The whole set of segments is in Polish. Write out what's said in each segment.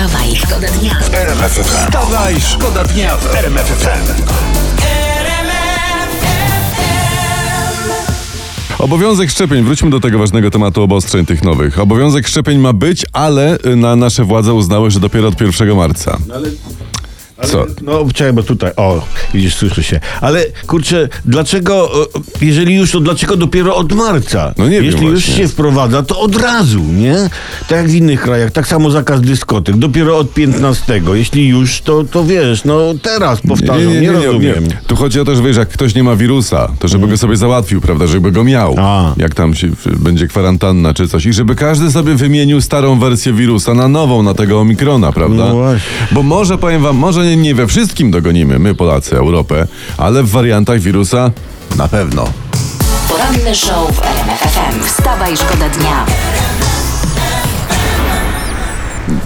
Wstawaj, szkoda dnia. Wstawaj, szkoda dnia w RMF FM. Obowiązek szczepień, wróćmy do tego ważnego tematu obostrzeń tych nowych. Obowiązek szczepień ma być, ale na nasze władze uznały, że dopiero od 1 marca. Co? No, czekaj, bo tutaj, o, widzisz, słyszy się. Ale, kurczę, dlaczego, e, jeżeli już, to dlaczego dopiero od marca? No nie wiem Jeśli już właśnie. się wprowadza, to od razu, nie? Tak jak w innych krajach, tak samo zakaz dyskotek, dopiero od 15. Jeśli już, to, to wiesz, no teraz powtarzam, nie, rozumiem. Tu chodzi o to, że wiesz, jak ktoś nie ma wirusa, to żeby go sobie załatwił, prawda, żeby go miał. A. Jak tam się będzie kwarantanna czy coś. I żeby każdy sobie wymienił starą wersję wirusa na nową, na tego omikrona, prawda? No właśnie. Bo może, powiem wam, może nie, nie we wszystkim dogonimy, my Polacy, Europę, ale w wariantach wirusa na pewno. Poranny show w RMF FM. Wstawaj, szkoda dnia.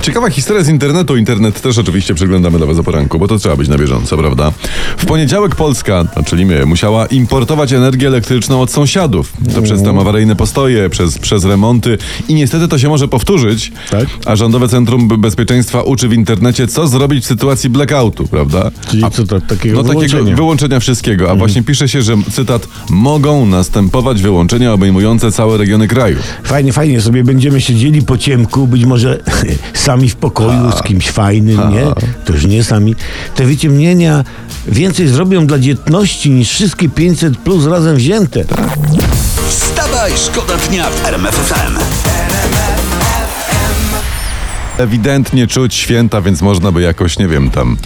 Ciekawa historia z internetu. Internet też oczywiście przeglądamy dla was o poranku, bo to trzeba być na bieżąco, prawda? W poniedziałek Polska, no, czyli my, musiała importować energię elektryczną od sąsiadów. To przez tam awaryjne postoje, przez, przez remonty i niestety to się może powtórzyć. Tak. A Rządowe Centrum Be- Bezpieczeństwa uczy w internecie, co zrobić w sytuacji blackoutu, prawda? Czyli co, to, takiego No takiego wyłączenia? wyłączenia wszystkiego, a właśnie pisze się, że cytat, mogą następować wyłączenia obejmujące całe regiony kraju. Fajnie, fajnie, sobie będziemy siedzieli po ciemku, być może sami w pokoju z kimś fajnym, nie? To już nie sami. Te wyciemnienia więcej zrobią dla dzietności niż wszystkie 500 plus razem wzięte. Wstawaj, szkoda dnia w RMF FM. ewidentnie czuć święta, więc można by jakoś, nie wiem, tam.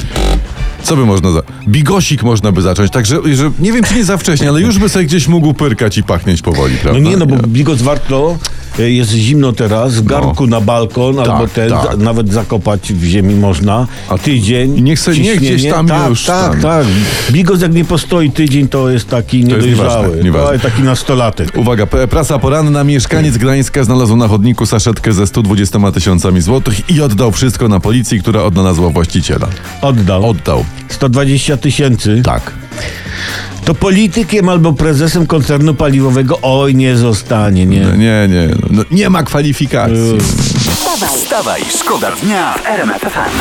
Co by można za. Bigosik można by zacząć, także że, nie wiem, czy nie za wcześnie, ale już by sobie gdzieś mógł pyrkać i pachnieć powoli, No prawda? nie, no bo bigos warto, jest zimno teraz, w garnku na balkon, albo ten, tak. za, nawet zakopać w ziemi można. A tydzień. i niech niech ciśnienie. gdzieś tam tak, już Tak, tam. tak. Bigos jak nie postoi tydzień, to jest taki jest niedojrzały. nieważne, nieważne. Oj, taki nastolatek. Uwaga, prasa poranna. Mieszkaniec Gdańska znalazł na chodniku saszetkę ze 120 tysiącami złotych i oddał wszystko na policji, która odnalazła właściciela. Oddał. Oddał. 120 tysięcy. Tak. To politykiem albo prezesem koncernu paliwowego oj nie zostanie, nie. Nie, nie, no, nie ma kwalifikacji. Wstawaj, Wstawaj, szkoda dnia w RMF FM.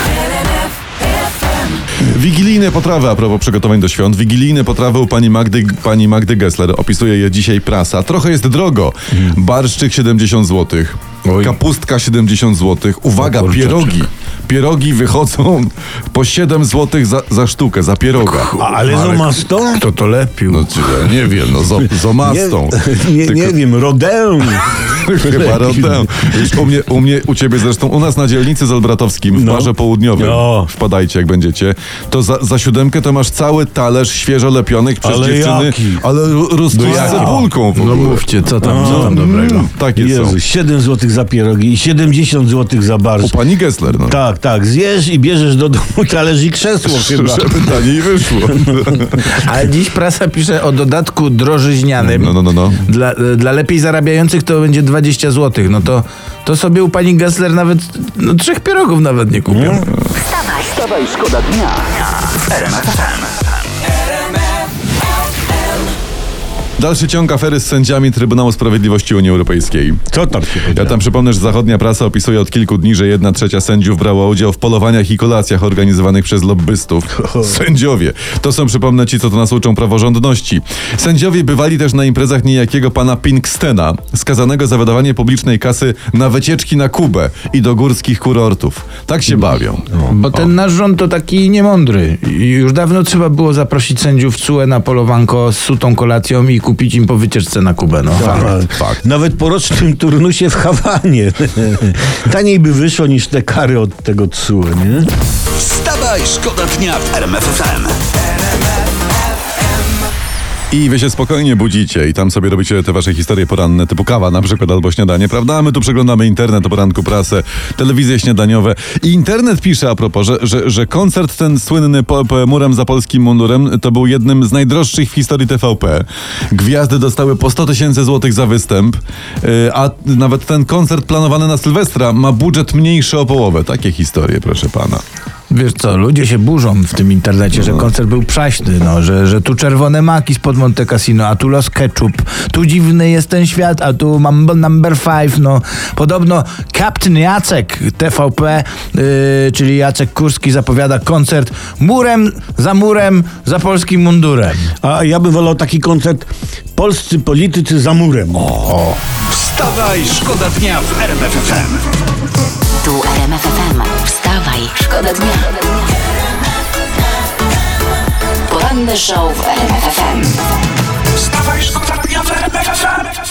Wigilijne potrawy, a propos przygotowań do świąt. Wigilijne potrawy u pani Magdy, pani Magdy Gessler. Opisuje je dzisiaj prasa. Trochę jest drogo. Barszczyk 70 zł. Kapustka 70 zł. Uwaga, kurczaczek. pierogi. Pierogi wychodzą po 7 zł za, za sztukę, za pieroga. A, ale z omastą? Kto to lepił? No czy ja nie wiem, no z, z omastą. Nie, nie, nie Tylko- wiem, rodę. Chyba rodem. Już u mnie, u mnie, u ciebie zresztą, u nas na dzielnicy z Olbratowskim w No. barze południowym. No. Wpadajcie, jak będziecie. To za, za siódemkę to masz cały talerz świeżo lepionych przez Ale dziewczyny. jaki? Ale roztwórz z cebulką w No ogóle. mówcie, co tam, co tam dobrego? Takie Jezu, są. 7 zł za pierogi i 70 zł za U barszcz. pani Gessler, no. Tak, tak, zjesz i bierzesz do domu talerz i krzesło chyba. Żeby taniej wyszło. Ale dziś prasa pisze o dodatku drożyźnianym. No, no, no, no. Dla, dla lepiej zarabiających to będzie 20 zł. No to, to sobie u pani Gessler nawet no, trzech pierogów nawet nie kupią. wstawaj, Wstawaj, szkoda dnia w Dalszy ciąg afery z sędziami Trybunału Sprawiedliwości Unii Europejskiej. Co tam się Ja tam przypomnę, że zachodnia prasa opisuje od kilku dni, że jedna trzecia sędziów brała udział w polowaniach i kolacjach organizowanych przez lobbystów. Sędziowie. To są, przypomnę ci, co to nas uczą praworządności. Sędziowie bywali też na imprezach niejakiego pana Pinkstena, skazanego za wydawanie publicznej kasy na wycieczki na Kubę i do górskich kurortów. Tak się bawią. Bo ten nasz rząd to taki niemądry. Już dawno trzeba było zaprosić sędziów CUE na polowanko z sutą kolacją i kupić im po wycieczce na Kubę. No. Fakt, fakt. Nawet po rocznym turnusie w Hawanie. Taniej by wyszło niż te kary od tego CUE, nie? Wstawaj, szkoda dnia w RMF FM. I wy się spokojnie budzicie i tam sobie robicie te wasze historie poranne, typu kawa na przykład albo śniadanie, prawda? A my tu przeglądamy internet o poranku, prasę, telewizje śniadaniowe. I internet pisze a propos, że, że, że koncert ten słynny po, po murem za polskim mundurem to był jednym z najdroższych w historii TVP. Gwiazdy dostały po 100 tysięcy złotych za występ, yy, a nawet ten koncert planowany na Sylwestra ma budżet mniejszy o połowę. Takie historie, proszę pana. Wiesz co, ludzie się burzą w tym internecie, że koncert był przaśny, no, że, że tu czerwone maki spod Monte Cassino, a tu Los Ketchup, tu dziwny jest ten świat, a tu Mambo Number Five, no. Podobno Captain Jacek TVP, yy, czyli Jacek Kurski zapowiada koncert murem za murem za polskim mundurem. A ja bym wolał taki koncert Polscy politycy za murem. Wstawaj, szkoda dnia w RMF FM. Tu RMF FM. Wstawaj, szkoda dnia. Poranny show w RMF FM. Wstawaj, szkoda dnia w RMF FM.